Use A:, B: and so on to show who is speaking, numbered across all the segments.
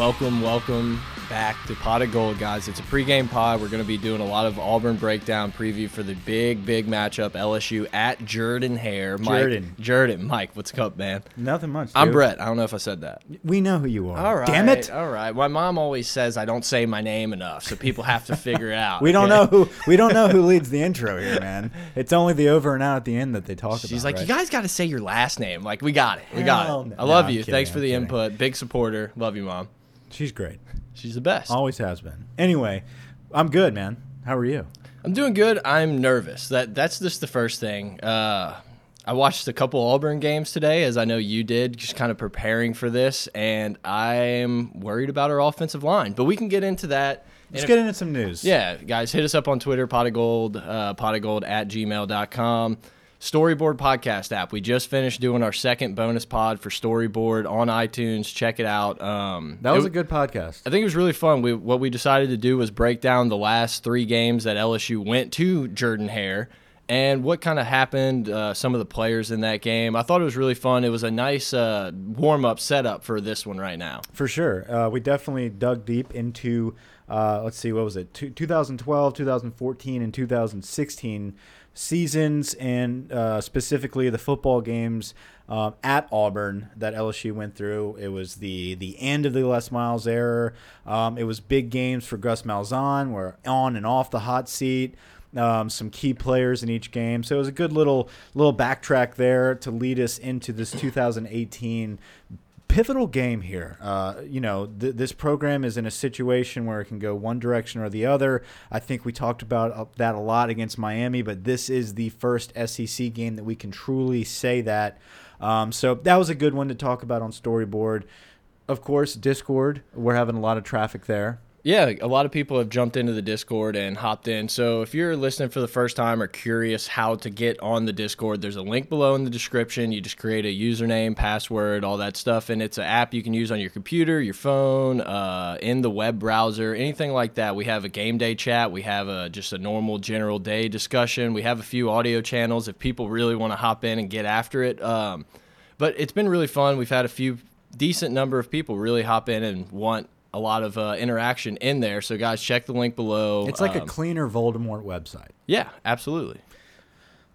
A: Welcome, welcome back to Pot of Gold, guys. It's a pregame pod. We're going to be doing a lot of Auburn breakdown preview for the big, big matchup LSU at Jordan Hare. Mike,
B: Jordan.
A: Jordan, Mike, what's up, man?
B: Nothing much.
A: I'm. Brett. I don't know if I said that.
B: We know who you are.
A: All right.
B: Damn it.
A: All right. My mom always says I don't say my name enough, so people have to figure it out.
B: We don't
A: okay?
B: know who we don't know who leads the intro here, man. It's only the over and out at the end that they talk about.
A: She's like,
B: right?
A: you guys got to say your last name. Like, we got it. We got
B: Hell
A: it.
B: no.
A: I love
B: No,
A: you.
B: Kidding,
A: Thanks for
B: I'm
A: the
B: kidding.
A: input. Big supporter. Love you, mom.
B: She's great.
A: She's the best.
B: Always has been. Anyway, I'm good, man. How are you?
A: I'm doing good. I'm nervous. That that's just the first thing. Uh, I watched a couple Auburn games today, as I know you did, just kind of preparing for this, and I'm worried about our offensive line. But we can get into that.
B: Let's
A: a-
B: get into some news.
A: Yeah, guys, hit us up on Twitter, pot of gold, uh, pot of gold at gmail.com. Storyboard podcast app. We just finished doing our second bonus pod for Storyboard on iTunes. Check it out. Um,
B: That was
A: it-
B: a good podcast.
A: I think it was really fun. We, what we decided to do was break down the last three games that LSU went to Jordan Hare and what kind of happened, uh, some of the players in that game. I thought it was really fun. It was a nice uh, warm up setup for this one right now.
B: For sure. Uh, we definitely dug deep into, uh, let's see, what was it? Two- 2012, 2014, and 2016 seasons, and uh, specifically the football games um, at Auburn that LSU went through. It was the, the end of the Les Miles era. Um, it was big games for Gus Malzahn. We're on and off the hot seat. Um, some key players in each game, so it was a good little little backtrack there to lead us into this 2018 pivotal game here. Uh, you know, th this program is in a situation where it can go one direction or the other. I think we talked about uh, that a lot against Miami, but this is the first SEC game that we can truly say that. Um, so that was a good one to talk about on Storyboard. Of course, Discord. We're having a lot of traffic there.
A: Yeah, a lot of people have jumped into the Discord and hopped in. So if you're listening for the first time or curious how to get on the Discord, there's a link below in the description. You just create a username, password, all that stuff, and it's an app you can use on your computer, your phone, uh, in the web browser, anything like that. We have a game day chat. We have a just a normal general day discussion. We have a few audio channels if people really want to hop in and get after it. Um, but it's been really fun. We've had a few decent number of people really hop in and want a lot of uh, interaction in there. So guys, check the link below.
B: It's like a
A: Um,
B: cleaner Voldemort website.
A: yeah, absolutely.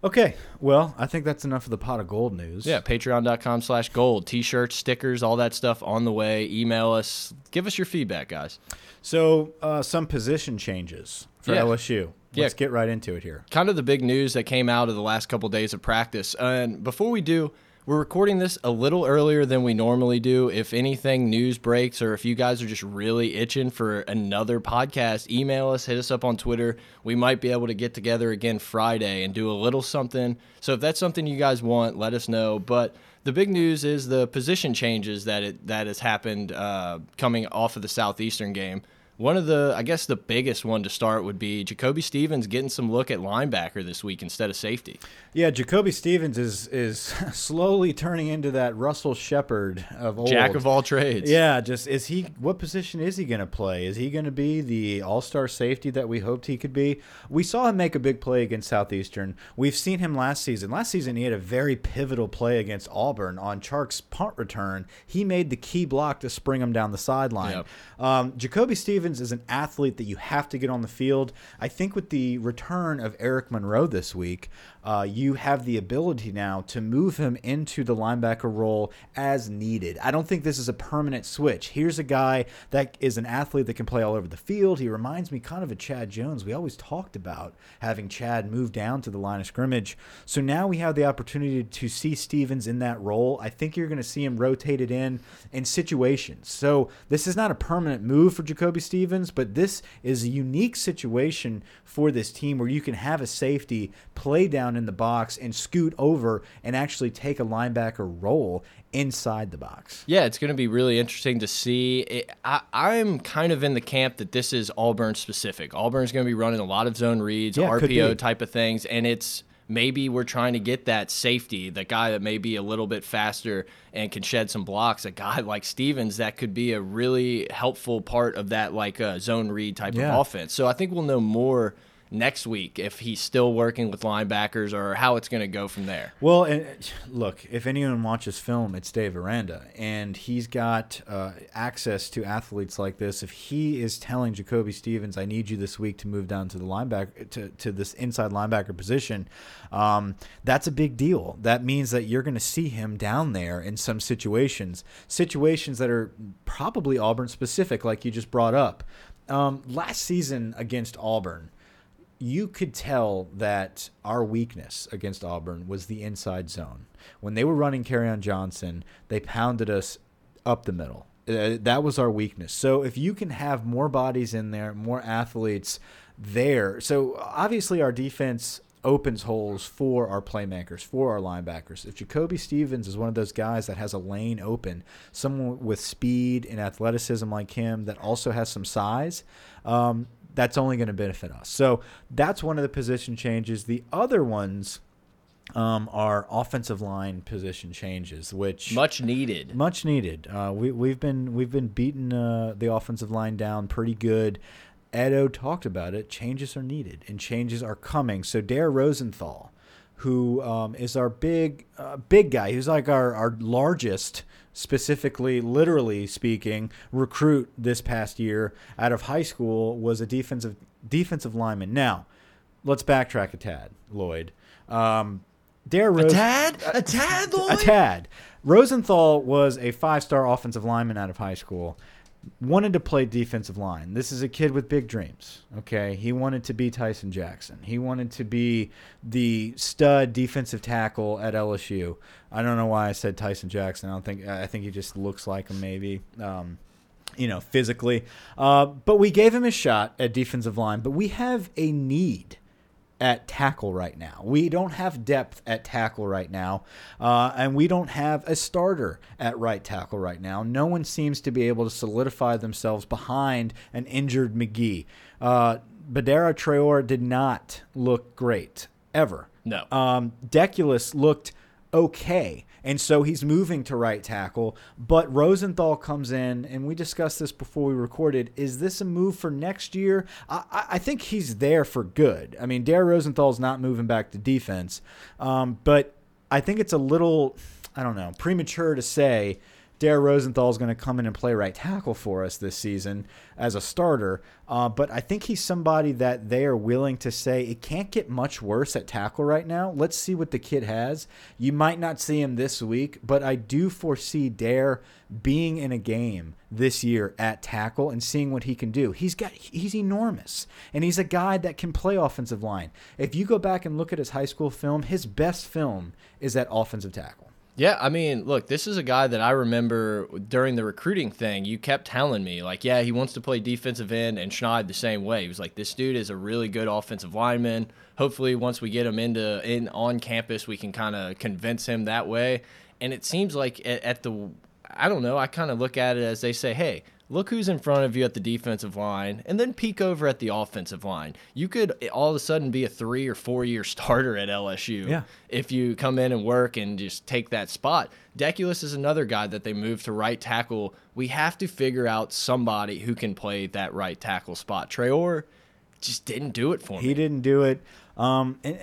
B: Okay, well, I think that's enough of the pot of gold news.
A: Yeah, patreon.com slash gold. T-shirts, stickers, all that stuff on the way. Email us. Give us your feedback, guys.
B: So, uh, some position changes for
A: Yeah.
B: LSU.
A: Yeah.
B: Let's get right into it here.
A: kind of the big news that came out of the last couple days of practice. And before we do, we're recording this a little earlier than we normally do. If anything news breaks or if you guys are just really itching for another podcast, email us, hit us up on Twitter. We might be able to get together again Friday and do a little something. So if that's something you guys want, let us know. But the big news is the position changes that it that has happened uh, coming off of the Southeastern game. One of the, I guess, the biggest one to start would be Jacoby Stevens getting some look at linebacker this week instead of safety.
B: Yeah, Jacoby Stevens is is slowly turning into that Russell Shepard of old.
A: Jack of all trades.
B: Yeah, just is he? What position is he going to play? Is he going to be the all-star safety that we hoped he could be? We saw him make a big play against Southeastern. We've seen him last season. Last season he had a very pivotal play against Auburn on Chark's punt return. He made the key block to spring him down the sideline.
A: Yep.
B: Um, Jacoby Stevens is an athlete that you have to get on the field. I think with the return of Eric Monroe this week, uh, you have the ability now to move him into the linebacker role as needed. I don't think this is a permanent switch. Here's a guy that is an athlete that can play all over the field. He reminds me kind of of Chad Jones. We always talked about having Chad move down to the line of scrimmage. So now we have the opportunity to see Stevens in that role. I think you're going to see him rotated in in situations. So this is not a permanent move for Jacoby Stevens, but this is a unique situation for this team where you can have a safety play down in the box and scoot over and actually take a linebacker role inside the box.
A: Yeah, it's going to be really interesting to see. It, I, I'm kind of in the camp that this is Auburn specific. Auburn's going to be running a lot of zone reads, yeah, RPO type of things, and it's maybe we're trying to get that safety, the guy that may be a little bit faster and can shed some blocks. A guy like Stevens that could be a really helpful part of that like uh, zone read type yeah. of offense. So I think we'll know more next week if he's still working with linebackers or how it's going to go from there.
B: Well, and look, if anyone watches film, it's Dave Aranda, and he's got uh, access to athletes like this. If he is telling Jacoby Stevens, "I need you this week to move down to the linebacker to, to this inside linebacker position," um, that's a big deal. That means that you're going to see him down there in some situations, situations that are probably Auburn specific, like you just brought up. Um, last season against Auburn you could tell that our weakness against Auburn was the inside zone. When they were running Kerryon Johnson, they pounded us up the middle. Uh, that was our weakness. So if you can have more bodies in there, more athletes there. So obviously our defense opens holes for our playmakers, for our linebackers. If Jacoby Stevens is one of those guys that has a lane open, someone with speed and athleticism like him that also has some size, um, that's only going to benefit us. So that's one of the position changes. The other ones um, are offensive line position changes, which
A: much needed.
B: Much needed. Uh, we we've been we've been beating uh, the offensive line down pretty good. Edo talked about it. Changes are needed, and changes are coming. So Dare Rosenthal, who um, is our big uh, big guy, who's like our our largest specifically, literally speaking, recruit this past year out of high school was a defensive defensive lineman. Now, let's backtrack a tad, Lloyd. Um,
A: Dare Rose, a tad, a tad, Lloyd?
B: a tad. Rosenthal was a five-star offensive lineman out of high school wanted to play defensive line. This is a kid with big dreams. Okay, he wanted to be Tyson Jackson. He wanted to be the stud defensive tackle at LSU. I don't know why I said Tyson Jackson. I don't think I think he just looks like him maybe. Um, you know, physically. Uh, but we gave him a shot at defensive line. But we have a need at tackle right now. We don't have depth at tackle right now, uh, and we don't have a starter at right tackle right now. No one seems to be able to solidify themselves behind an injured McGee. Uh, Badara Traore did not look great ever.
A: No.
B: Um, Deculus looked okay. And so he's moving to right tackle. But Rosenthal comes in, and we discussed this before we recorded. Is this a move for next year? I, I think he's there for good. I mean, Dare Rosenthal's not moving back to defense. Um, but I think it's a little, I don't know, premature to say Dare Rosenthal is going to come in and play right tackle for us this season as a starter. Uh, but I think he's somebody that they are willing to say it can't get much worse at tackle right now. Let's see what the kid has. You might not see him this week, but I do foresee Dare being in a game this year at tackle and seeing what he can do. He's got he's enormous and he's a guy that can play offensive line. If you go back and look at his high school film, his best film is at offensive tackle.
A: Yeah, I mean, look, this is a guy that I remember during the recruiting thing. You kept telling me, like, yeah, he wants to play defensive end, and Schneid the same way. He was like, this dude is a really good offensive lineman. Hopefully, once we get him into in on campus, we can kind of convince him that way. And it seems like at, at the, I don't know, I kind of look at it as they say, hey, look who's in front of you at the defensive line, and then peek over at the offensive line. You could all of a sudden be a three or four year starter at LSU
B: yeah.
A: if you come in and work and just take that spot. Deculus is another guy that they moved to right tackle. We have to figure out somebody who can play that right tackle spot. Traore just didn't do it for
B: me. He didn't do it. Um, and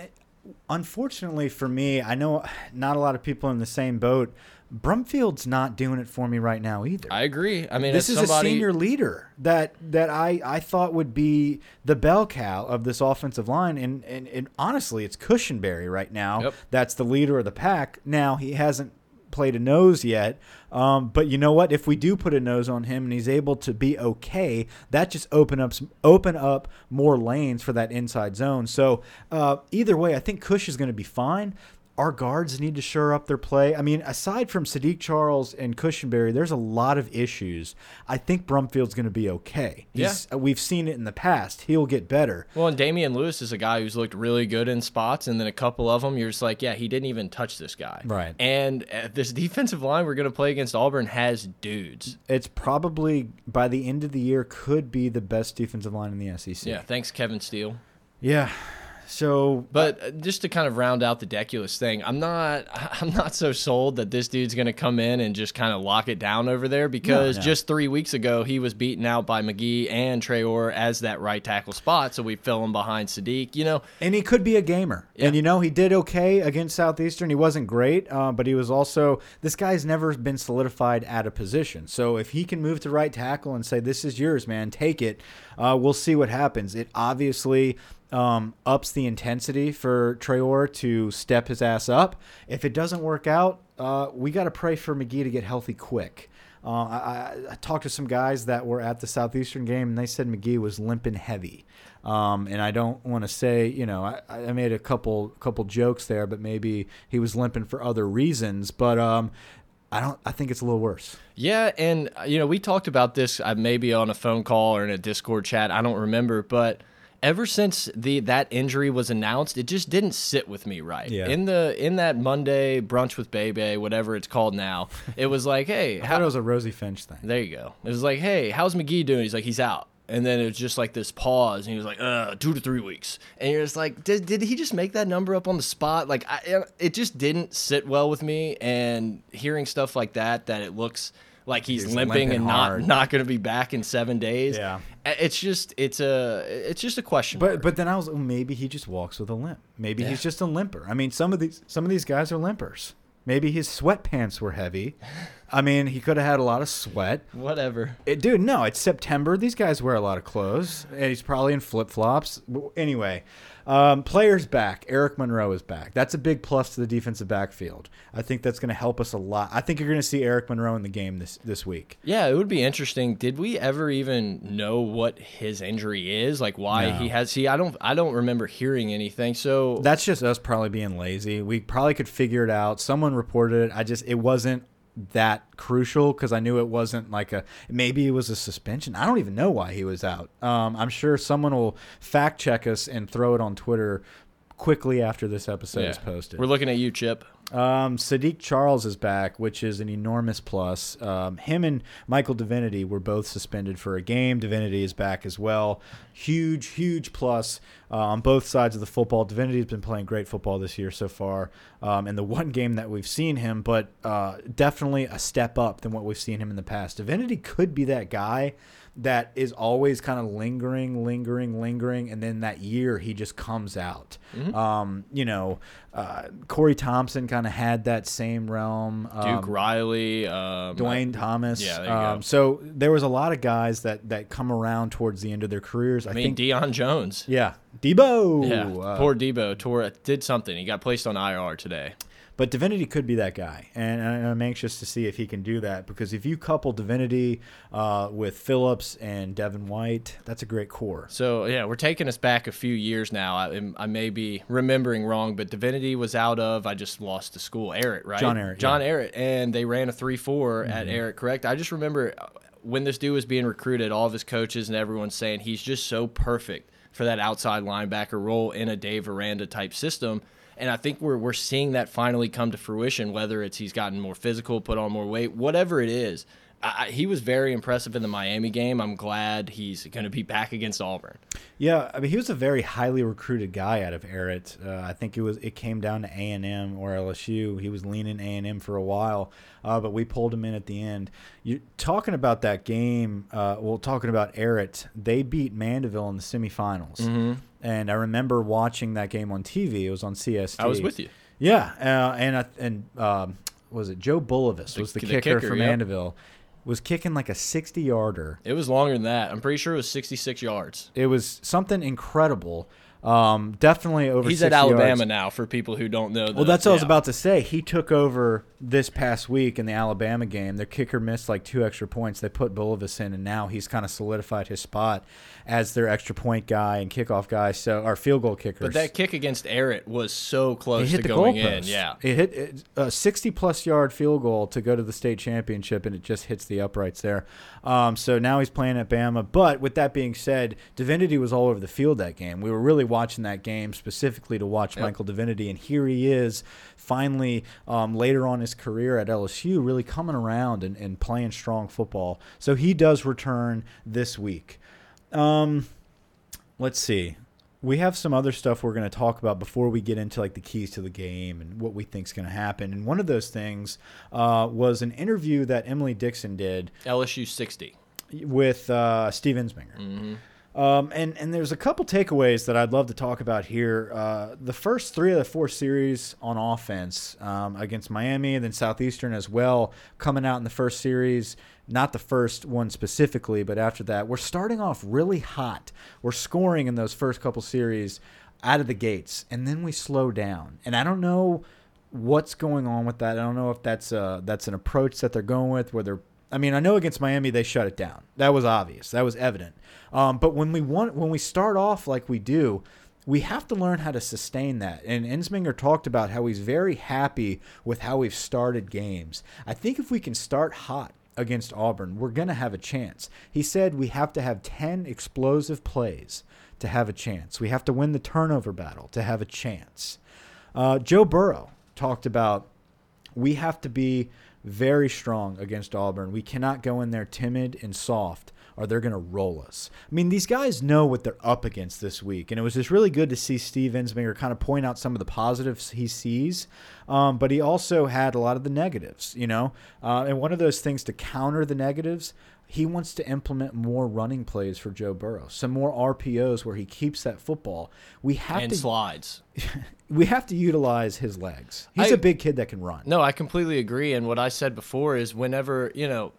B: unfortunately for me, I know not a lot of people in the same boat. Brumfield's not doing it for me right now either.
A: I agree. I mean,
B: this is
A: somebody,
B: a senior leader that that I, I thought would be the bell cow of this offensive line, and, and, and honestly, it's Cushenberry right now.
A: Yep.
B: That's the leader of the pack. Now he hasn't played a nose yet, um, but you know what? If we do put a nose on him and he's able to be okay, that just open up some, open up more lanes for that inside zone. So uh, either way, I think Cush is going to be fine our guards need to shore up their play. I mean, aside from Saahdiq Charles and Cushenberry, there's a lot of issues. I think Brumfield's going to be okay. He's, yeah. We've seen it in the past. He'll get better.
A: Well, and Damien Lewis is a guy who's looked really good in spots, and then a couple of them, you're just like, yeah, he didn't even touch this guy.
B: Right.
A: And uh, this defensive line we're going to play against Auburn has dudes.
B: It's probably, by the end of the year, could be the best defensive line in the SEC.
A: Yeah, thanks, Kevin Steele.
B: Yeah, so,
A: but uh, just to kind of round out the Deculus thing, I'm not, I'm not so sold that this dude's going to come in and just kind of lock it down over there because no, no. just three weeks ago he was beaten out by McGee and Traore as that right tackle spot, so we fill him behind Saahdiq. You know,
B: and he could be a gamer. Yeah. And you know, he did okay against Southeastern. He wasn't great, uh, but he was also this guy's never been solidified at a position. So if he can move to right tackle and say, "This is yours, man, take it," uh, we'll see what happens. It obviously um, ups the intensity for Traore to step his ass up. If it doesn't work out, uh, we got to pray for McGee to get healthy quick. Uh, I, I, talked to some guys that were at the Southeastern game, and they said McGee was limping heavy. Um, and I don't want to say, you know, I, I, made a couple couple jokes there, but maybe he was limping for other reasons. But um, I don't. I think it's a little worse.
A: Yeah, and you know, we talked about this uh, maybe on a phone call or in a Discord chat. I don't remember, but ever since the that injury was announced, it just didn't sit with me right.
B: Yeah.
A: In the in that Monday brunch with Bebe, whatever it's called now, it was like, hey,
B: I how, thought it was a Rosie Finch thing.
A: There you go. It was like, hey, how's McGee doing? He's like, he's out. And then it was just like this pause, and he was like, uh, two to three weeks. And you're just like, did, did he just make that number up on the spot? Like, I, it just didn't sit well with me. And hearing stuff like that, that it looks like he's, he's limping, limping, and hard. not not going to be back in seven days.
B: Yeah,
A: it's just it's a it's just a question.
B: But mark. but then I was maybe he just walks with a limp. Maybe yeah. he's just a limper. I mean, some of these some of these guys are limpers. Maybe his sweatpants were heavy. I mean, he could have had a lot of sweat.
A: Whatever.
B: It, dude, no, it's September. These guys wear a lot of clothes. And he's probably in flip flops. Anyway, um, players back. Eric Monroe is back. That's a big plus to the defensive backfield. I think that's going to help us a lot. I think you're going to see Eric Monroe in the game this this week.
A: Yeah, it would be interesting. Did we ever even know what his injury is? Like why no. he has? See, I don't. I don't remember hearing anything. So
B: that's just us probably being lazy. We probably could figure it out. Someone reported it. I just it wasn't that crucial because I knew it wasn't like a maybe it was a suspension. I don't even know why he was out. Um, I'm sure someone will fact check us and throw it on Twitter quickly after this episode yeah. is posted.
A: We're looking at you, Chip.
B: Um, Saahdiq Charles is back, which is an enormous plus. Um, him and Michael Divinity were both suspended for a game. Divinity is back as well. Huge, huge plus uh, on both sides of the football. Divinity has been playing great football this year so far, um, in the one game that we've seen him, but uh, definitely a step up than what we've seen him in the past. Divinity could be that guy that is always kind of lingering, lingering, lingering, and then that year he just comes out. Mm-hmm. Um, you know, uh, Corey Thompson kind of had that same realm.
A: Um, Duke Riley, um,
B: Dwayne Thomas.
A: Yeah, um,
B: so there was a lot of guys that that come around towards the end of their careers. I,
A: I mean,
B: think
A: Deion Jones.
B: Yeah, Debo.
A: Yeah, uh, poor Debo tore did something. He got placed on IR today.
B: But Divinity could be that guy, and I'm anxious to see if he can do that because if you couple Divinity uh, with Phillips and Devin White, that's a great core.
A: So yeah, we're taking us back a few years now. I, I may be remembering wrong, but Divinity was out of. I just lost the school. Ehret, right?
B: John Ehret.
A: John yeah. And they ran a three-four mm -hmm. at mm-hmm. Correct. I just remember uh, when this dude was being recruited, all of his coaches and everyone saying he's just so perfect for that outside linebacker role in a Dave Aranda type system. And I think we're we're seeing that finally come to fruition. Whether it's he's gotten more physical, put on more weight, whatever it is. I, he was very impressive in the Miami game. I'm glad he's going to be back against Auburn.
B: Yeah, I mean he was a very highly recruited guy out of Ehret. Uh, I think it was it came down to A and M or LSU. He was leaning A and M for a while, uh, but we pulled him in at the end. You talking about that game? Uh, well, talking about Ehret, they beat Mandeville in the semifinals.
A: Mm -hmm.
B: And I remember watching that game on TV. It was on CST.
A: I was with you.
B: Yeah, uh, and I- and um, was it Joe Bulovas was the,
A: the
B: kicker,
A: kicker,
B: from
A: yep.
B: Mandeville, was kicking like a sixty yarder.
A: It was longer than that. I'm pretty sure it was 66 yards.
B: It was something incredible. Um, definitely over.
A: He's
B: 60
A: at Alabama
B: yards.
A: now. For people who don't know,
B: Well, that's what I was about to say. He took over this past week in the Alabama game. Their kicker missed like two extra points. They put Bulovas in, and now he's kind of solidified his spot as their extra point guy and kickoff guy. So our field goal kickers.
A: But that kick against Ehret was so close
B: hit
A: to
B: the
A: going in. Yeah.
B: it hit it- a sixty-plus yard field goal to go to the state championship, and it just hits the uprights there. Um, so now he's playing at Bama. But with that being said, Divinity was all over the field that game. We were really watching that game specifically to watch
A: Yep.
B: Michael Divinity, and here he is, finally um, later on his career at LSU, really coming around and, and playing strong football. So he does return this week. Um, let's see. We have some other stuff we're going to talk about before we get into like the keys to the game and what we think is going to happen. And one of those things uh, was an interview that Emily Dixon did
A: LSU 60.
B: with uh, Steve Ensminger.
A: Mm-hmm.
B: Um, and and there's a couple takeaways that I'd love to talk about here. Uh, the first three of the four series on offense um, against Miami and then Southeastern as well, coming out in the first series. Not the first one specifically, but after that, we're starting off really hot. We're scoring in those first couple series out of the gates, and then we slow down. And I don't know what's going on with that. I don't know if that's uh that's an approach that they're going with where they're I mean, I know against Miami they shut it down. That was obvious. That was evident. Um, but when we want when we start off like we do, we have to learn how to sustain that. And Ensminger talked about how he's very happy with how we've started games. I think if we can start hot against Auburn, we're going to have a chance. He said we have to have 10 explosive plays to have a chance. We have to win the turnover battle to have a chance. Uh, Joe Burrow talked about we have to be very strong against Auburn. We cannot go in there timid and soft or they're going to roll us. I mean, these guys know what they're up against this week. And it was just really good to see Steve Ensminger kind of point out some of the positives he sees. Um, but he also had a lot of the negatives, you know. Uh, and one of those things to counter the negatives, he wants to implement more running plays for Joe Burrow, some more RPOs where he keeps that football. We have
A: And
B: to
A: slides.
B: we have to utilize his legs. He's
A: I-
B: a big kid that can run.
A: No, I completely agree. And what I said before is whenever, you know,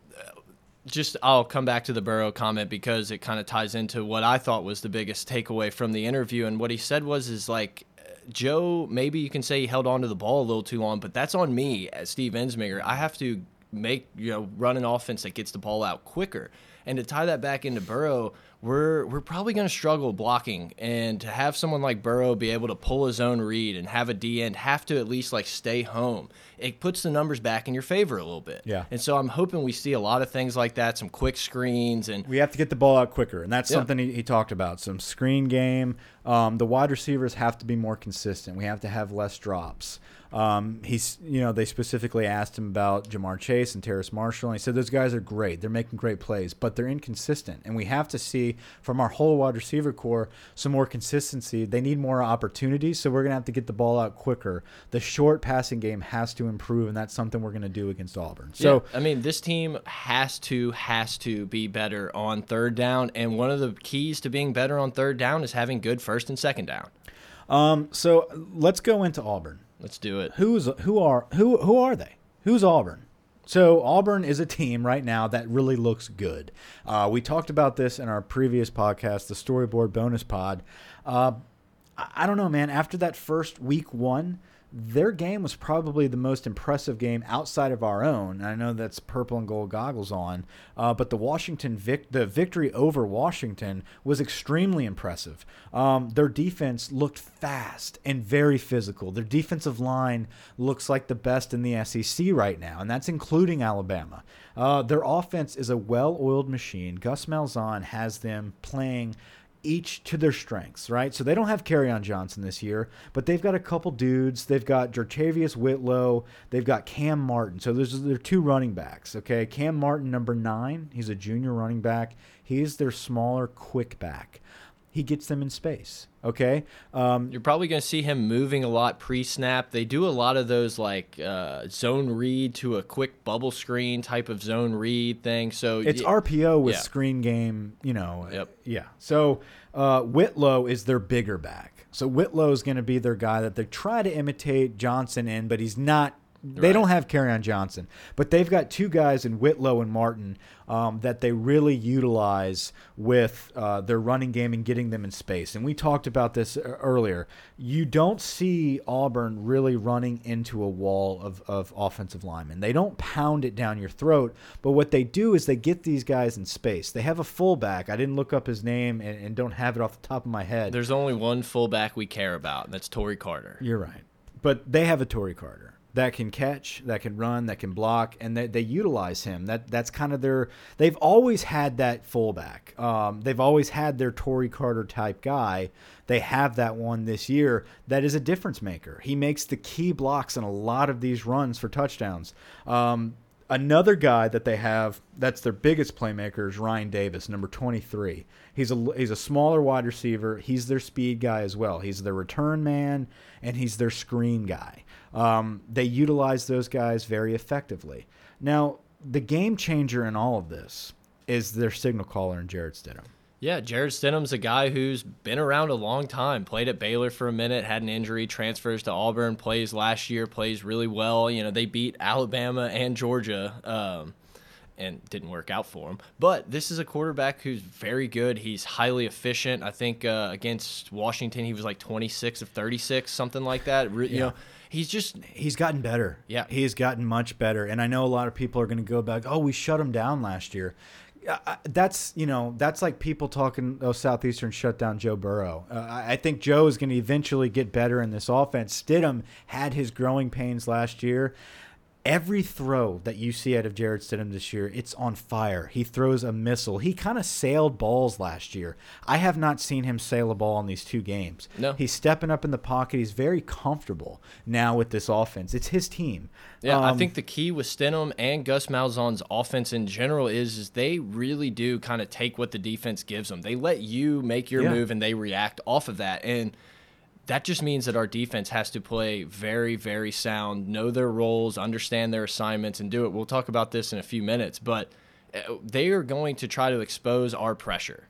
A: just I'll come back to the Burrow comment because it kind of ties into what I thought was the biggest takeaway from the interview. And what he said was, is like, Joe, maybe you can say he held on to the ball a little too long, but that's on me as Steve Ensminger. I have to make, you know, run an offense that gets the ball out quicker. And to tie that back into Burrow, we're we're probably going to struggle blocking, and to have someone like Burrow be able to pull his own read and have a D end have to at least like stay home, it puts the numbers back in your favor a little bit.
B: Yeah.
A: And so I'm hoping we see a lot of things like that, some quick screens, and
B: We have to get the ball out quicker, and that's
A: Yeah.
B: something he, he talked about. Some screen game. Um, the wide receivers have to be more consistent. We have to have less drops. Um, he's, you know, they specifically asked him about Ja'Marr Chase and Terrace Marshall, and he said those guys are great. They're making great plays, but they're inconsistent, and we have to see from our whole wide receiver core some more consistency. They need more opportunities, so we're gonna have to get the ball out quicker. The short passing game has to improve, and that's something we're gonna do against Auburn. So.
A: Yeah, I mean, this team has to has to be better on third down, and one of the keys to being better on third down is having good first and second down.
B: Um, so let's go into Auburn.
A: Let's do it.
B: Who's who are who who are they? Who's Auburn? So Auburn is a team right now that really looks good. Uh, we talked about this in our previous podcast, the Storyboard Bonus Pod. Uh, I, I don't know, man. After that first week one, their game was probably the most impressive game outside of our own. I know that's purple and gold goggles on, uh, but the Washington vic- the victory over Washington was extremely impressive. Um, their defense looked fast and very physical. Their defensive line looks like the best in the SEC right now, and that's including Alabama. Uh, their offense is a well-oiled machine. Gus Malzahn has them playing each to their strengths, right? So they don't have Kerryon Johnson this year, but they've got a couple dudes. They've got JaTarvious Whitlow. They've got Kam Martin. So there's their two running backs, okay? Kam Martin, number nine. He's a junior running back. He's their smaller, quick back. He gets them in space. Okay. Um,
A: You're probably going to see him moving a lot pre-snap. They do a lot of those like uh, zone read to a quick bubble screen type of zone read thing. So
B: it's RPO with
A: yeah.
B: screen game, you know.
A: Yep.
B: Yeah. So uh, Whitlow is their bigger back. So Whitlow is going to be their guy that they try to imitate Johnson in, but he's not. They
A: Right.
B: don't have on Johnson, but they've got two guys in Whitlow and Martin um, that they really utilize with uh, their running game and getting them in space. And we talked about this uh, earlier. You don't see Auburn really running into a wall of, of offensive linemen. They don't pound it down your throat, but what they do is they get these guys in space. They have a fullback. I didn't look up his name and, and don't have it off the top of my head.
A: there's only one fullback we care about, and that's Tory Carter.
B: You're right. But they have a Tory Carter that can catch, that can run, that can block, and they, they utilize him. That that's kind of their. They've always had that fullback. Um, they've always had their Tory Carter type guy. They have that one this year. That is a difference maker. He makes the key blocks in a lot of these runs for touchdowns. Um, Another guy that they have that's their biggest playmaker is Ryan Davis, number 23. He's a he's a smaller wide receiver. He's their speed guy as well. He's their return man and he's their screen guy. Um, they utilize those guys very effectively. Now, the game changer in all of this is their signal caller in Jarrett Stidham.
A: Yeah, Jarrett Stidham's a guy who's been around a long time. Played at Baylor for a minute, had an injury, transfers to Auburn, plays last year, plays really well. You know, they beat Alabama and Georgia, um, and didn't work out for him. But this is a quarterback who's very good. He's highly efficient. I think uh, against Washington, he was like 26 of 36, something like that. Re You know, he's just
B: He's gotten better.
A: Yeah.
B: He's gotten much better. And I know a lot of people are going to go back, oh, we shut him down last year. That's you know that's like people talking. Oh, Southeastern shut down Joe Burrow. Uh, I think Joe is going to eventually get better in this offense. Stidham had his growing pains last year. Every throw that you see out of Jarrett Stidham this year, it's on fire. He throws a missile. He kind of sailed balls last year. I have not seen him sail a ball in these two games.
A: No.
B: He's stepping up in the pocket. He's very comfortable now with this offense. It's his team.
A: Yeah, I
B: Um,
A: think the key with Stidham and Gus Malzahn's offense in general is, is they really do kind of take what the defense gives them. They let you make your
B: Yeah.
A: move and they react off of that. And that just means that our defense has to play very, very sound, know their roles, understand their assignments, and do it. We'll talk about this in a few minutes, but uh, they are going to try to expose our pressure.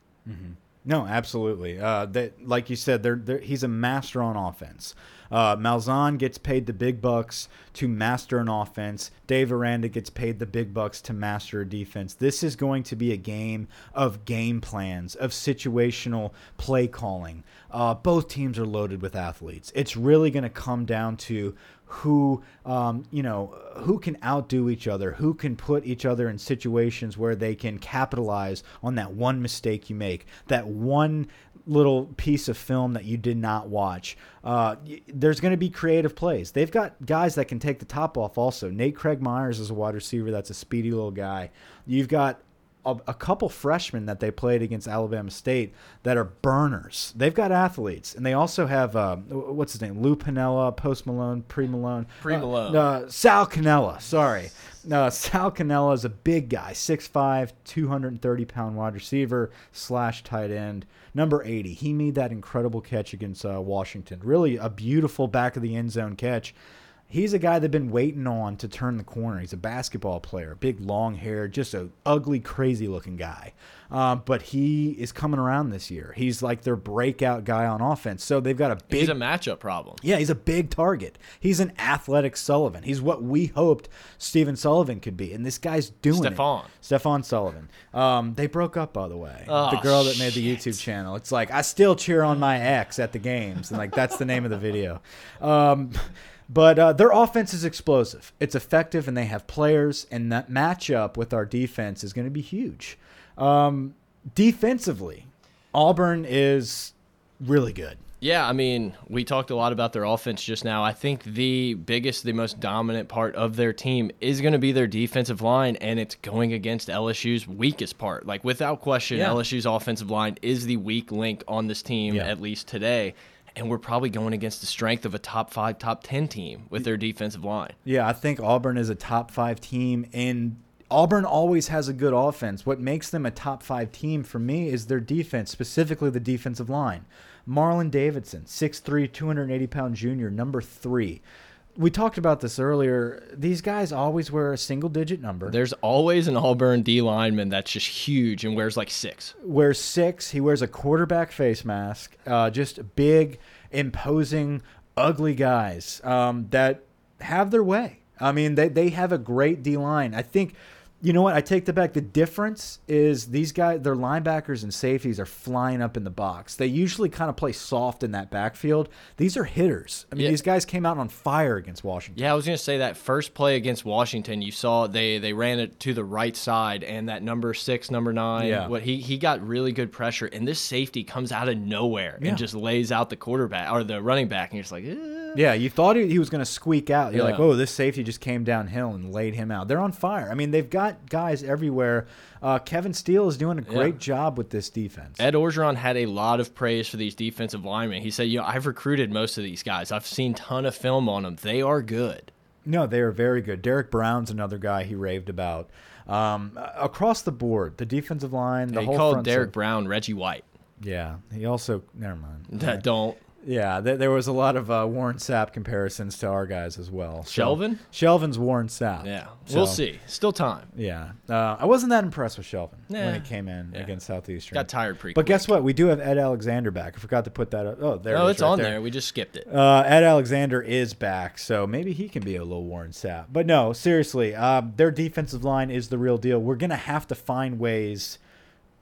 B: No, absolutely. Uh, that, like you said, they're, they're, he's a master on offense. Uh, Malzahn gets paid the big bucks to master an offense. Dave Aranda gets paid the big bucks to master a defense. This is going to be a game of game plans, of situational play calling. Uh, both teams are loaded with athletes. It's really going to come down to who um, you know who can outdo each other who can put each other in situations where they can capitalize on that one mistake you make that one little piece of film that you did not watch uh, there's going to be creative plays they've got guys that can take the top off also Nate Craig-Myers is a wide receiver that's a speedy little guy you've got a, a couple freshmen that they played against Alabama State that are burners. They've got athletes, and they also have uh, what's his name, Lou Piniella, Post Malone, Pre Malone,
A: Pre Malone.
B: uh, uh, Sal Cannella. Sorry, uh, Sal Cannella is a big guy, 6'5", 230 pound wide receiver slash tight end. Number eighty, he made that incredible catch against uh, Washington. Really a beautiful back of the end zone catch. He's a guy they've been waiting on to turn the corner. He's a basketball player, big long hair, just a ugly, crazy looking guy. Um, but he is coming around this year. He's like their breakout guy on offense. So they've got a big
A: He's a matchup problem.
B: yeah, he's a big target. He's an athletic Sullivan. He's what we hoped Steven Sullivan could be, and this guy's doing
A: Stephon.
B: it. Stefan Sullivan. Um, they broke up, by the way.
A: Oh,
B: the girl that made the
A: shit.
B: YouTube channel. It's like I still cheer on my ex at the games, and like that's the name of the video. Um, but uh, their offense is explosive. It's effective, and they have players, and that matchup with our defense is going to be huge. Um, defensively, Auburn is really good.
A: Yeah, I mean, we talked a lot about their offense just now. I think the biggest, the most dominant part of their team is going to be their defensive line, and it's going against LSU's weakest part. Like, without question,
B: Yeah.
A: LSU's offensive line is the weak link on this team,
B: Yeah.
A: at least today. And we're probably going against the strength of a top five, top 10 team with their defensive line.
B: Yeah, I think Auburn is a top five team and Auburn always has a good offense. What makes them a top five team for me is their defense, specifically the defensive line. Marlon Davidson, 6'3, 280 pound junior, number three. We talked about this earlier. These guys always wear a single digit number.
A: There's always an Auburn D lineman that's just huge and wears like six.
B: Wears six. He wears a quarterback face mask. Uh, just big, imposing, ugly guys um, that have their way. I mean, they, they have a great D line. I think you know what? I take that back. The difference is these guys, their linebackers and safeties are flying up in the box. They usually kind of play soft in that backfield. These are hitters. I mean,
A: Yeah.
B: these guys came out on fire against Washington.
A: Yeah, I was gonna say that first play against Washington, you saw they they ran it to the right side, and that number six, number nine,
B: Yeah.
A: what he he got really good pressure, and this safety comes out of nowhere
B: Yeah.
A: and just lays out the quarterback or the running back, and you're just like, eh.
B: Yeah, you thought he, he was going to squeak out. You're like, oh, this safety just came downhill and laid him out. They're on fire. I mean, they've got guys everywhere. Uh, Kevin Steele is doing a great job with this defense.
A: Ed Orgeron had a lot of praise for these defensive linemen. He said, you know, I've recruited most of these guys. I've seen ton of film on them. They are good.
B: No, they are very good. Derrick Brown's another guy he raved about. Um, across the board, the defensive line, the
A: he
B: whole
A: called Derek Brown Reggie White.
B: Yeah, he also never mind.
A: That don't.
B: Yeah, th there was a lot of uh, Warren Sapp comparisons to our guys as well. So-
A: Shelvin?
B: Shelvin's Warren Sapp.
A: Yeah,
B: So,
A: we'll see. Still time.
B: Yeah, uh, I wasn't that impressed with Shelvin when he came in
A: Yeah.
B: against Southeastern.
A: Got tired pretty.
B: But
A: quick.
B: guess what? We do have Ed Alexander back. I forgot to put that up. Oh, there. It is
A: it's
B: right
A: on
B: there.
A: there. We just skipped it.
B: Uh, Ed Alexander is back, so maybe he can be a little Warren Sapp. But no, seriously, uh, their defensive line is the real deal. We're gonna have to find ways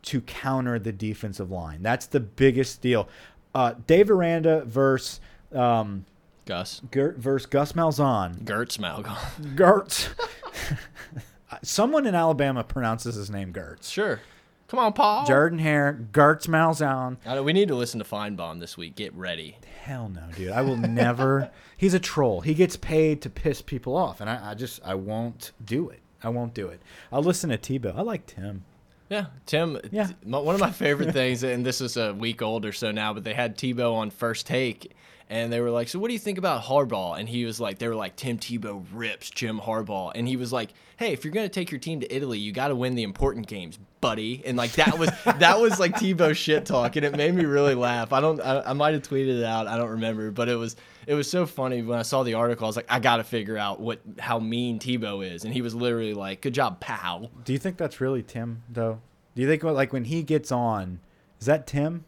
B: to counter the defensive line. That's the biggest deal. Uh, Dave Aranda versus um,
A: Gus.
B: Gert versus Gus Malzahn.
A: Gertz Malcolm.
B: Gertz. Someone in Alabama pronounces his name Gertz.
A: sure. Come on, Paul.
B: Jordan Hare, Gertz Malzahn.
A: I know, we need to listen to Finebaum this week. Get ready.
B: Hell no, dude. I will never. He's a troll. He gets paid to piss people off, and I, I just I won't do it. I won't do it. I'll listen to Tebow. I like Tim.
A: Yeah, Tim.
B: Yeah.
A: one of my favorite things, and this is a week old or so now, but they had Tebow on first take, and they were like, "So what do you think about Harbaugh?" And he was like, "They were like, Tim Tebow rips Jim Harbaugh," and he was like, "Hey, if you're gonna take your team to Italy, you got to win the important games, buddy." And like that was that was like Tebow shit talk, and it made me really laugh. I don't, I, I might have tweeted it out, I don't remember, but it was it was so funny when I saw the article. I was like, I got to figure out what how mean Tebow is, and he was literally like, "Good job, pal."
B: Do you think that's really Tim though? Do you think like when he gets on, is that Tim?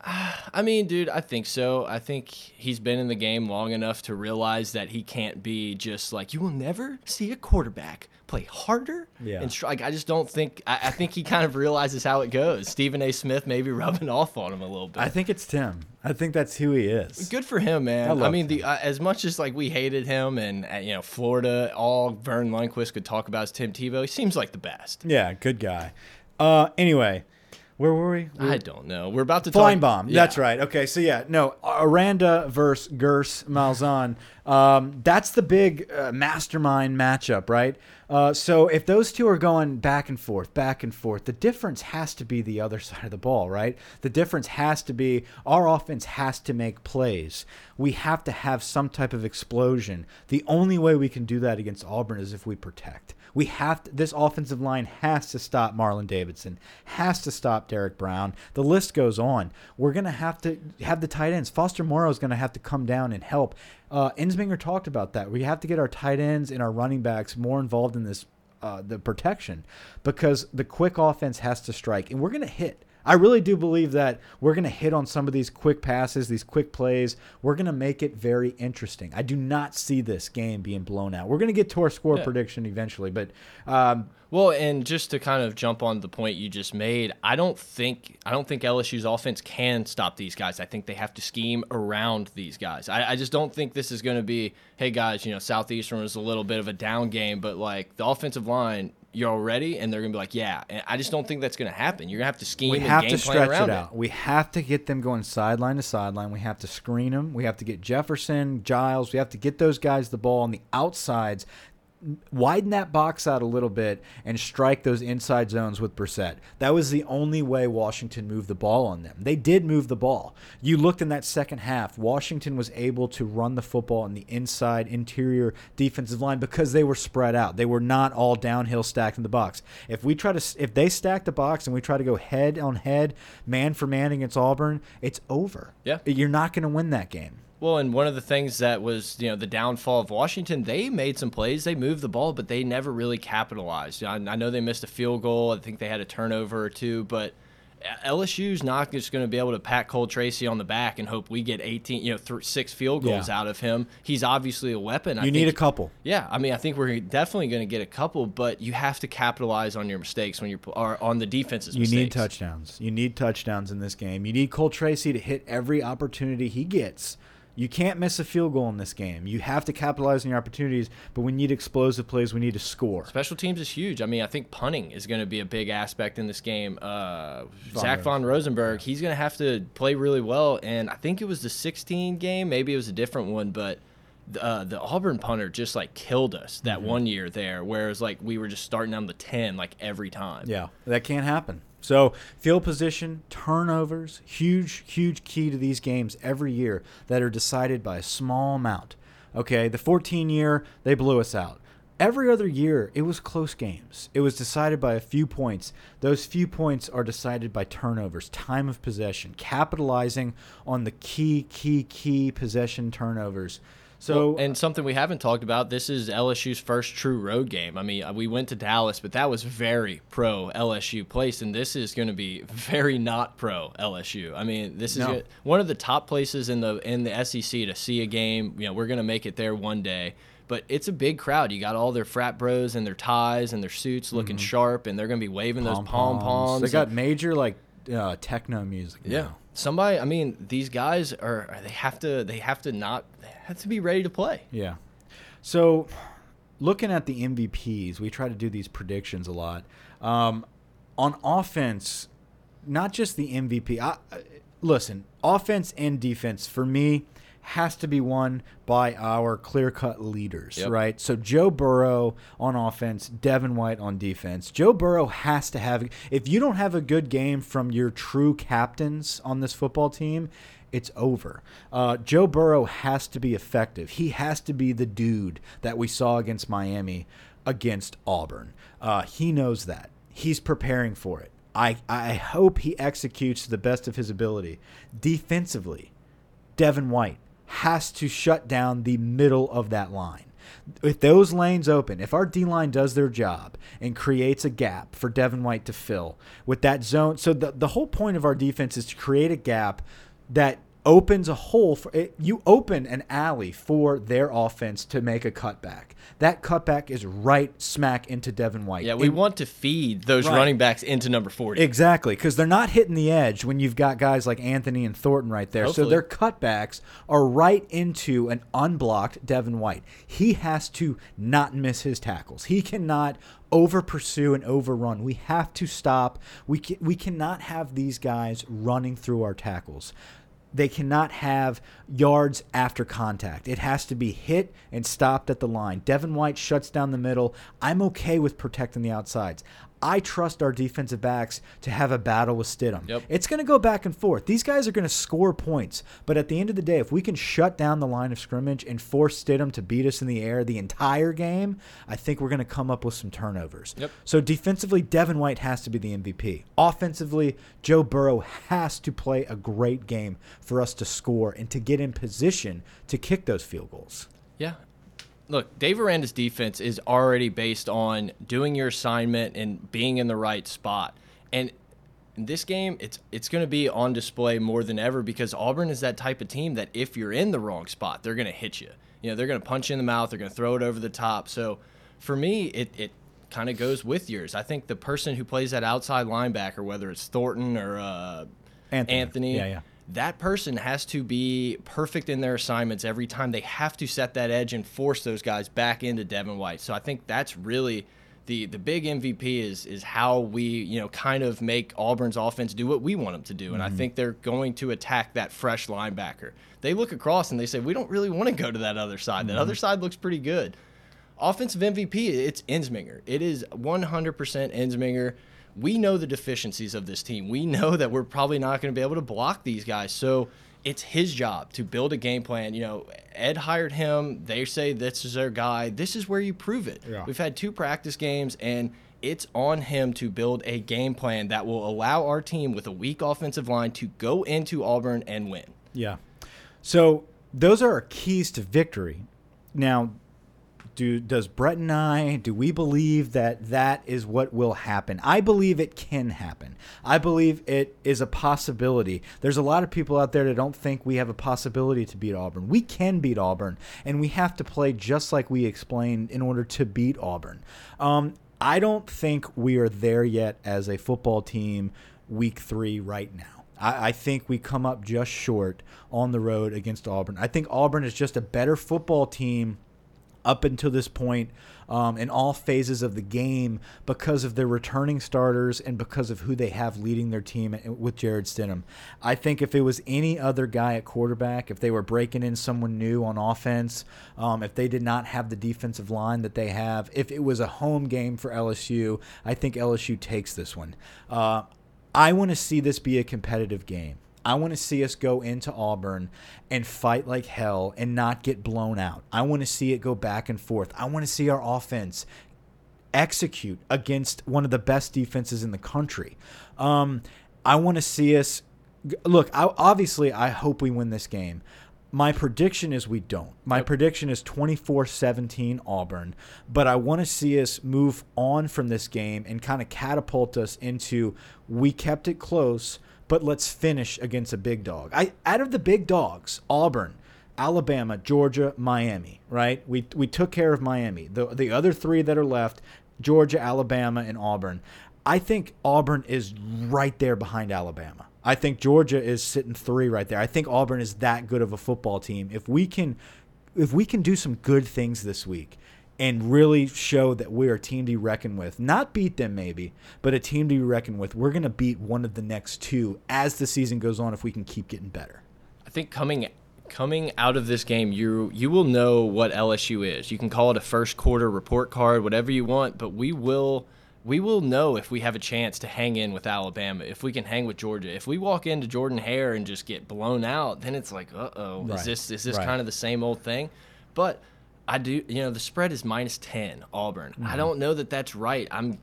A: I mean, dude, I think so. I think he's been in the game long enough to realize that he can't be just like you will never see a quarterback play harder.
B: Yeah.
A: And strike. I just don't think. I, I think he kind of realizes how it goes. Stephen A. Smith maybe rubbing off on him a little bit.
B: I think it's Tim. I think that's who he is.
A: Good for him, man.
B: I
A: I, mean, the, uh, as much as like we hated him, and uh, you know, Florida, all Verne Lundquist could talk about is Tim Tebow. He seems like the best.
B: Yeah, good guy. Uh, anyway, where were we?
A: I don't know. We're about to
B: Flying
A: talk.
B: bomb.
A: Yeah.
B: That's right. Okay, so yeah, no, Aranda versus Gers Malzahn. Um, that's the big uh, mastermind matchup, right? Uh, so if those two are going back and forth, back and forth, the difference has to be the other side of the ball, right? The difference has to be our offense has to make plays. We have to have some type of explosion. The only way we can do that against Auburn is if we protect. We have to, this offensive line has to stop Marlon Davidson, has to stop Derrick Brown. The list goes on. We're gonna have to have the tight ends. Foster Moreau is gonna have to come down and help. Uh, Ensminger talked about that. We have to get our tight ends and our running backs more involved in this uh, the protection because the quick offense has to strike, and we're gonna hit. I really do believe that we're going to hit on some of these quick passes, these quick plays. We're going to make it very interesting. I do not see this game being blown out. We're going to get to our score
A: Yeah.
B: prediction eventually, but um,
A: Well, and just to kind of jump on the point you just made, I don't think I don't think LSU's offense can stop these guys. I think they have to scheme around these guys. I, I just don't think this is going to be, hey guys, you know, Southeastern was a little bit of a down game, but like the offensive line, you're all ready, and they're going to be like, yeah. And I just don't think that's going to happen. You're going to have to scheme
B: we
A: and
B: have to stretch it out. We have to get them going sideline to sideline. We have to screen them. We have to get Jefferson, Giles. We have to get those guys the ball on the outsides. Widen that box out a little bit and strike those inside zones with Brossette. That was the only way Washington moved the ball on them. They did move the ball. You looked in that second half, Washington was able to run the football on the inside interior defensive line because they were spread out. They were not all downhill stacked in the box. If we try to if they stack the box and we try to go head on head, man for man against Auburn, it's over.
A: Yeah.
B: You're not going to win that game.
A: Well, and one of the things that was, you know, the downfall of Washington, they made some plays, they moved the ball, but they never really capitalized. I, I know they missed a field goal. I think they had a turnover or two, but LSU's not just going to be able to pat Cole Tracy on the back and hope we get 18, you know, six field goals
B: Yeah.
A: out of him. He's obviously a weapon. I
B: You need a couple.
A: Yeah, I mean, I think we're definitely going to get a couple, but you have to capitalize on your mistakes when you're or on the defense's
B: You
A: mistakes.
B: need touchdowns. You need touchdowns in this game. You need Cole Tracy to hit every opportunity he gets. You can't miss a field goal in this game. You have to capitalize on your opportunities, but we need explosive plays. We need to score.
A: Special teams is huge. I mean, I think punting is going to be a big aspect in this game. Uh,
B: Von
A: Zach von Rosenberg, he's going to have to play really well. And I think it was the 16 game, maybe it was a different one, but uh, the Auburn punter just like killed us that
B: Mm-hmm.
A: one year there, whereas like we were just starting on the 10 like every time.
B: Yeah, that can't happen. So field position, turnovers, huge, huge key to these games every year that are decided by a small amount. Okay, the 14 year they blew us out. Every other year, it was close games. It was decided by a few points. Those few points are decided by turnovers, time of possession, capitalizing on the key, key, key possession turnovers. So,
A: Well, and something we haven't talked about, this is LSU's first true road game. I mean, uh, we went to Dallas, but that was very pro LSU place, and this is going to be very not pro LSU. I mean, this is
B: No.
A: one of the top places in the in the SEC to see a game. You know, we're going to make it there one day. But it's a big crowd. You got all their frat bros and their ties and their suits looking sharp, and they're going to be waving those pom poms.
B: They got major like uh, techno music.
A: Yeah. Somebody, I mean, these guys are they have to they have to not have to be ready to play.
B: Yeah. So, looking at the MVPs, we try to do these predictions a lot. Um, on offense, not just the MVP. I- listen, offense and defense for me has to be won by our clear-cut leaders,
A: Yep.
B: right? So Joe Burrow on offense, Devin White on defense. Joe Burrow has to have if you don't have a good game from your true captains on this football team, it's over. Uh, Joe Burrow has to be effective. He has to be the dude that we saw against Miami, against Auburn. Uh, he knows that. He's preparing for it. I, I hope he executes to the best of his ability. Defensively, Devin White has to shut down the middle of that line. If those lanes open, if our D line does their job and creates a gap for Devin White to fill with that zone, so the, the whole point of our defense is to create a gap that opens a hole for it, you open an alley for their offense to make a cutback. That cutback is right smack into Devin White.
A: Yeah, we
B: And-
A: want to feed those
B: Right.
A: running backs into number 40.
B: Exactly, because they're not hitting the edge when you've got guys like Anthony and Thornton right there. So
A: Hopefully.
B: their cutbacks are right into an unblocked Devin White. He has to not miss his tackles. He cannot over pursue and overrun. We have to stop. We ca we cannot have these guys running through our tackles. They cannot have yards after contact. It has to be hit and stopped at the line. Devin White shuts down the middle. I'm okay with protecting the outsides. I trust our defensive backs to have a battle with Stidham.
A: Yep.
B: It's going to go back and forth. These guys are going to score points, but at the end of the day, if we can shut down the line of scrimmage and force Stidham to beat us in the air the entire game, I think we're going to come up with some turnovers.
A: Yep.
B: So defensively, Devin White has to be the MVP. Offensively, Joe Burrow has to play a great game for us to score and to get in position to kick those field goals.
A: Yeah. Look, Dave Aranda's defense is already based on doing your assignment and being in the right spot. And in this game, it's it's going to be on display more than ever because Auburn is that type of team that if you're in the wrong spot, they're going to hit you. You know, they're going to punch you in the mouth, they're going to throw it over the top. So, for me, it it kind of goes with yours. I think the person who plays that outside linebacker, whether it's Thornton or uh,
B: Anthony.
A: Anthony.
B: Yeah, yeah.
A: That person has to be perfect in their assignments every time. They have to set that edge and force those guys back into Devin White. So I think that's really the the big MVP is is how we you know kind of make Auburn's offense do what we want them to do. And I mm-hmm. think they're going to attack that fresh linebacker. They look across and they say we don't really want to go to that other side. That other mm-hmm. side looks pretty good. offensive MVP, it's Ensminger. It is 100% Ensminger. We know the deficiencies of this team. We know that we're probably not going to be able to block these guys. So it's his job to build a game plan. You know, Ed hired him. They say this is their guy. This is where you prove it.
B: Yeah.
A: We've had two practice games, and it's on him to build a game plan that will allow our team with a weak offensive line to go into Auburn and win.
B: Yeah. So those are our keys to victory. Now, do does Brett and I do we believe that that is what will happen? I believe it can happen. I believe it is a possibility. There's a lot of people out there that don't think we have a possibility to beat Auburn. We can beat Auburn, and we have to play just like we explained in order to beat Auburn. Um, I don't think we are there yet as a football team. Week three right now. I, I think we come up just short on the road against Auburn. I think Auburn is just a better football team up until this point um, in all phases of the game because of their returning starters and because of who they have leading their team with Jarrett Stidham. I think if it was any other guy at quarterback, if they were breaking in someone new on offense, um, if they did not have the defensive line that they have, if it was a home game for LSU, I think LSU takes this one. Uh, I want to see this be a competitive game. I want to see us go into Auburn and fight like hell and not get blown out. I want to see it go back and forth. I want to see our offense execute against one of the best defenses in the country. Um, I want to see us look. I, obviously, I hope we win this game. My prediction is we don't. My prediction is 24 17 Auburn, but I want to see us move on from this game and kind of catapult us into we kept it close, but let's finish against a big dog. I out of the big dogs, Auburn, Alabama, Georgia, Miami, right? We we took care of Miami. The the other three that are left, Georgia, Alabama, and Auburn. I think Auburn is right there behind Alabama. I think Georgia is sitting three right there. I think Auburn is that good of a football team. If we can if we can do some good things this week and really show that we're a team to be reckoned with, not beat them maybe, but a team to be reckoned with, we're gonna beat one of the next two as the season goes on if we can keep getting better.
A: I think coming coming out of this game, you you will know what LSU is. You can call it a first quarter report card, whatever you want, but we will we will know if we have a chance to hang in with Alabama, if we can hang with Georgia. If we walk into Jordan Hare and just get blown out, then it's like, uh oh,
B: Right.
A: is this is this
B: Right.
A: kind of the same old thing? But I do, you know, the spread is minus ten Auburn.
B: Mm-hmm.
A: I don't know that that's right. I'm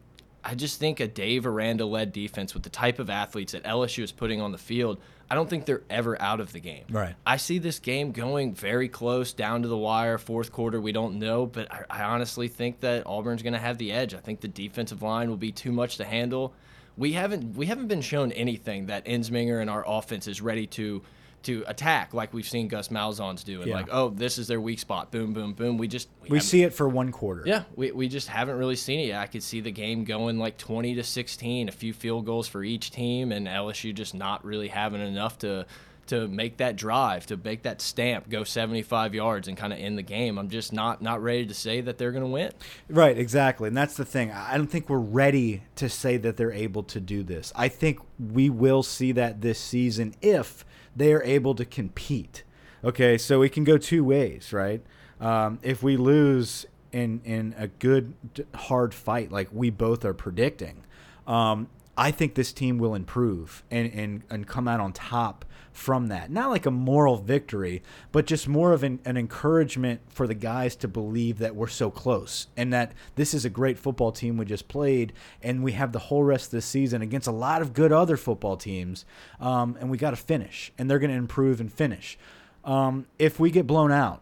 A: I just think a Dave Aranda led defense with the type of athletes that LSU is putting on the field, I don't think they're ever out of the game.
B: Right.
A: I see this game going very close down to the wire, fourth quarter. We don't know, but I, I honestly think that Auburn's going to have the edge. I think the defensive line will be too much to handle. We haven't we haven't been shown anything that Ensminger and our offense is ready to to attack like we've seen Gus Malzahn's do. And
B: Yeah.
A: like, oh, this is their weak spot. Boom, boom, boom. We just
B: We
A: haven't-
B: see it for one quarter.
A: yeah, we, we just haven't really seen it yet. I could see the game going like 20 to 16, a few field goals for each team, and LSU just not really having enough to to make that drive, to make that stamp, go 75 yards and kind of end the game. I'm just not not ready to say that they're going to win.
B: Right, exactly. And that's the thing. I don't think we're ready to say that they're able to do this. I think we will see that this season if they are able to compete. Okay, so we can go two ways, right? Um, if we lose in in a good hard fight like we both are predicting, um, I think this team will improve and, and, and come out on top from that. Not like a moral victory, but just more of an, an encouragement for the guys to believe that we're so close and that this is a great football team we just played and we have the whole rest of the season against a lot of good other football teams um, and we got to finish and they're going to improve and finish. Um, if we get blown out,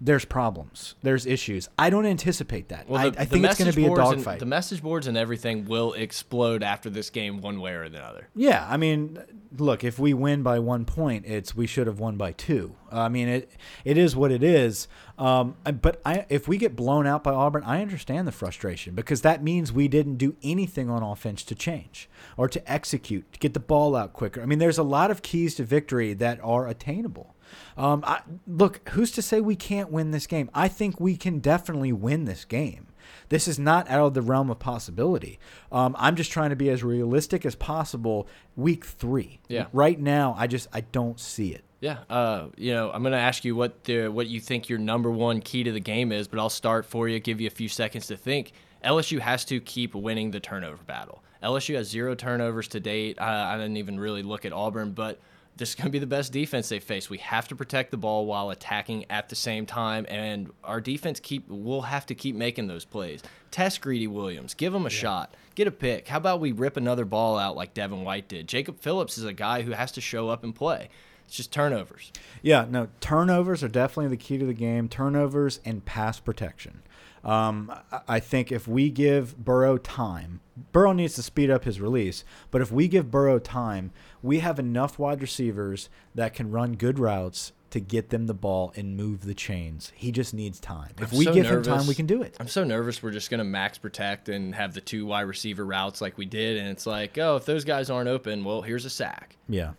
B: there's problems. There's issues. I don't anticipate that. I, I think it's going to be a dogfight.
A: The message boards and everything will explode after this game, one way or another.
B: Yeah, I mean, look, if we win by one point, it's we should have won by two. I mean, it it is what it is. Um, but I, if we get blown out by Auburn, I understand the frustration because that means we didn't do anything on offense to change or to execute to get the ball out quicker. I mean, there's a lot of keys to victory that are attainable. Um, I, look, who's to say we can't win this game? I think we can definitely win this game. This is not out of the realm of possibility. Um, I'm just trying to be as realistic as possible. Week three.
A: Yeah.
B: Right now, I just I don't see it.
A: Yeah, uh, you know, I'm gonna ask you what the what you think your number one key to the game is, but I'll start for you, give you a few seconds to think. LSU has to keep winning the turnover battle. LSU has zero turnovers to date. I, I didn't even really look at Auburn, but this is going to be the best defense they face. We have to protect the ball while attacking at the same time, and our defense keep will have to keep making those plays. Test Greedy Williams, give him a yeah. shot, get a pick. How about we rip another ball out like Devin White did? Jacob Phillips is a guy who has to show up and play. It's just turnovers.
B: Yeah, no, turnovers are definitely the key to the game. Turnovers and pass protection. Um, I think if we give Burrow time, Burrow needs to speed up his release. But if we give Burrow time, we have enough wide receivers that can run good routes to get them the ball and move the chains. He just needs time. If I'm we so give nervous. him time, we can do it.
A: I'm so nervous we're just going to max protect and have the two wide receiver routes like we did. And it's like, oh, if those guys aren't open, well, here's a sack.
B: Yeah.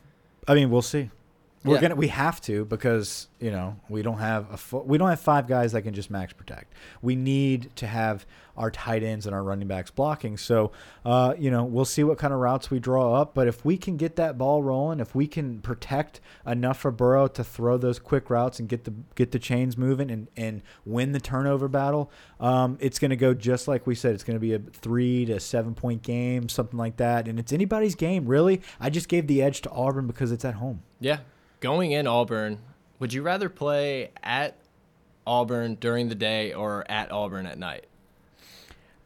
B: I mean, we'll see. We're yeah. gonna we have to because you know we don't have a we don't have five guys that can just max protect. We need to have our tight ends and our running backs blocking. So uh, you know we'll see what kind of routes we draw up. But if we can get that ball rolling, if we can protect enough for Burrow to throw those quick routes and get the get the chains moving and and win the turnover battle, um, it's going to go just like we said. It's going to be a three to seven point game, something like that. And it's anybody's game really. I just gave the edge to Auburn because it's at home.
A: Yeah, going in Auburn, would you rather play at Auburn during the day or at Auburn at night?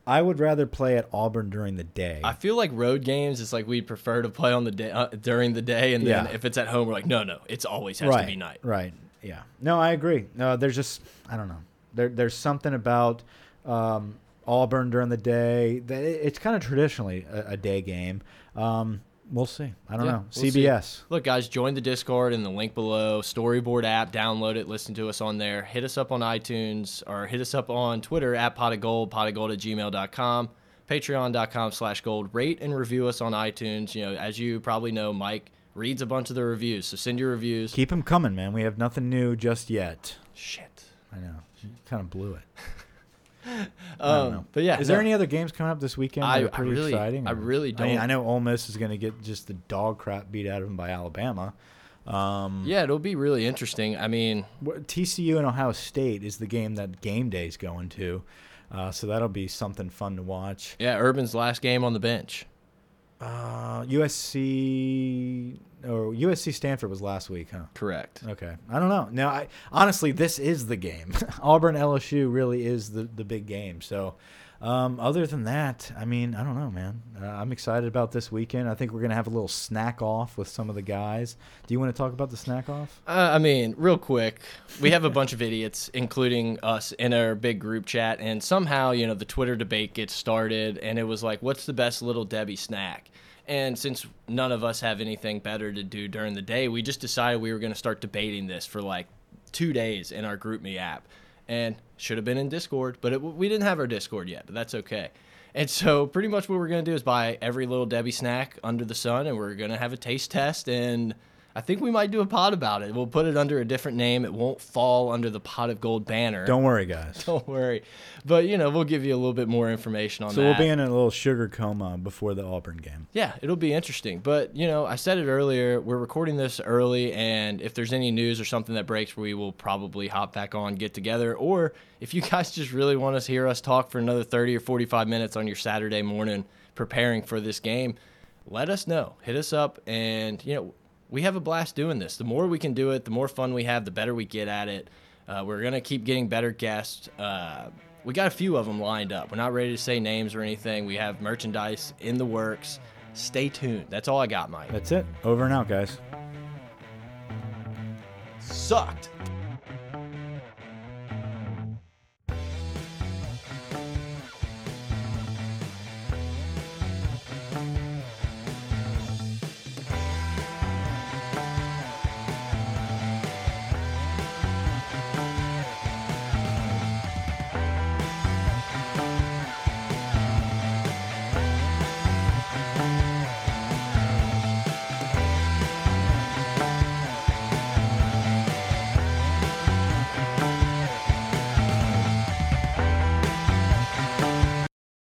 B: I would rather play at Auburn during the day.
A: I feel like road games is like we'd prefer to play on the day uh, during the day, and then yeah. if it's at home, we're like, no, no, it's always has
B: right,
A: to be night.
B: Right. Yeah. No, I agree. No, there's just I don't know. There, there's something about um, Auburn during the day that it, it's kind of traditionally a, a day game. Um, We'll see. I don't yeah, know. We'll CBS.
A: See. Look, guys, join the Discord in the link below. Storyboard app, download it, listen to us on there. Hit us up on iTunes or hit us up on Twitter at pot of gold, pot of gold at gmail.com, patreon.com slash gold. Rate and review us on iTunes. You know, as you probably know, Mike reads a bunch of the reviews, so send your reviews.
B: Keep them coming, man. We have nothing new just yet.
A: Shit.
B: I know. Kind of blew it.
A: um, but yeah,
B: is no, there any other games coming up this weekend that I, are pretty
A: I really,
B: exciting?
A: I really don't.
B: I, mean, I, know Ole Miss is going to get just the dog crap beat out of them by Alabama. Um,
A: yeah, it'll be really interesting. I mean,
B: TCU and Ohio State is the game that game day is going to, uh, so that'll be something fun to watch.
A: Yeah, Urban's last game on the bench.
B: Uh, USC or USC Stanford was last week, huh?
A: Correct.
B: Okay. I don't know. Now, I honestly, this is the game. Auburn LSU really is the the big game. So, um, other than that, I mean, I don't know, man. Uh, I'm excited about this weekend. I think we're gonna have a little snack off with some of the guys. Do you want to talk about the snack off?
A: Uh, I mean, real quick, we have a bunch of idiots, including us, in our big group chat, and somehow, you know, the Twitter debate gets started, and it was like, "What's the best little Debbie snack?" And since none of us have anything better to do during the day, we just decided we were going to start debating this for like two days in our GroupMe app. And should have been in Discord, but it, we didn't have our Discord yet, but that's okay. And so, pretty much what we're going to do is buy every little Debbie snack under the sun, and we're going to have a taste test and I think we might do a pod about it. We'll put it under a different name. It won't fall under the pot of gold banner.
B: Don't worry, guys.
A: Don't worry. But you know, we'll give you a little bit more information on
B: so
A: that.
B: So we'll be in a little sugar coma before the Auburn game.
A: Yeah, it'll be interesting. But you know, I said it earlier. We're recording this early, and if there's any news or something that breaks, we will probably hop back on, get together. Or if you guys just really want to hear us talk for another 30 or 45 minutes on your Saturday morning preparing for this game, let us know. Hit us up, and you know we have a blast doing this. The more we can do it, the more fun we have, the better we get at it. Uh, we're gonna keep getting better guests. Uh, we got a few of them lined up. We're not ready to say names or anything. We have merchandise in the works. Stay tuned. That's all I got, Mike.
B: That's it. Over and out, guys.
A: Sucked.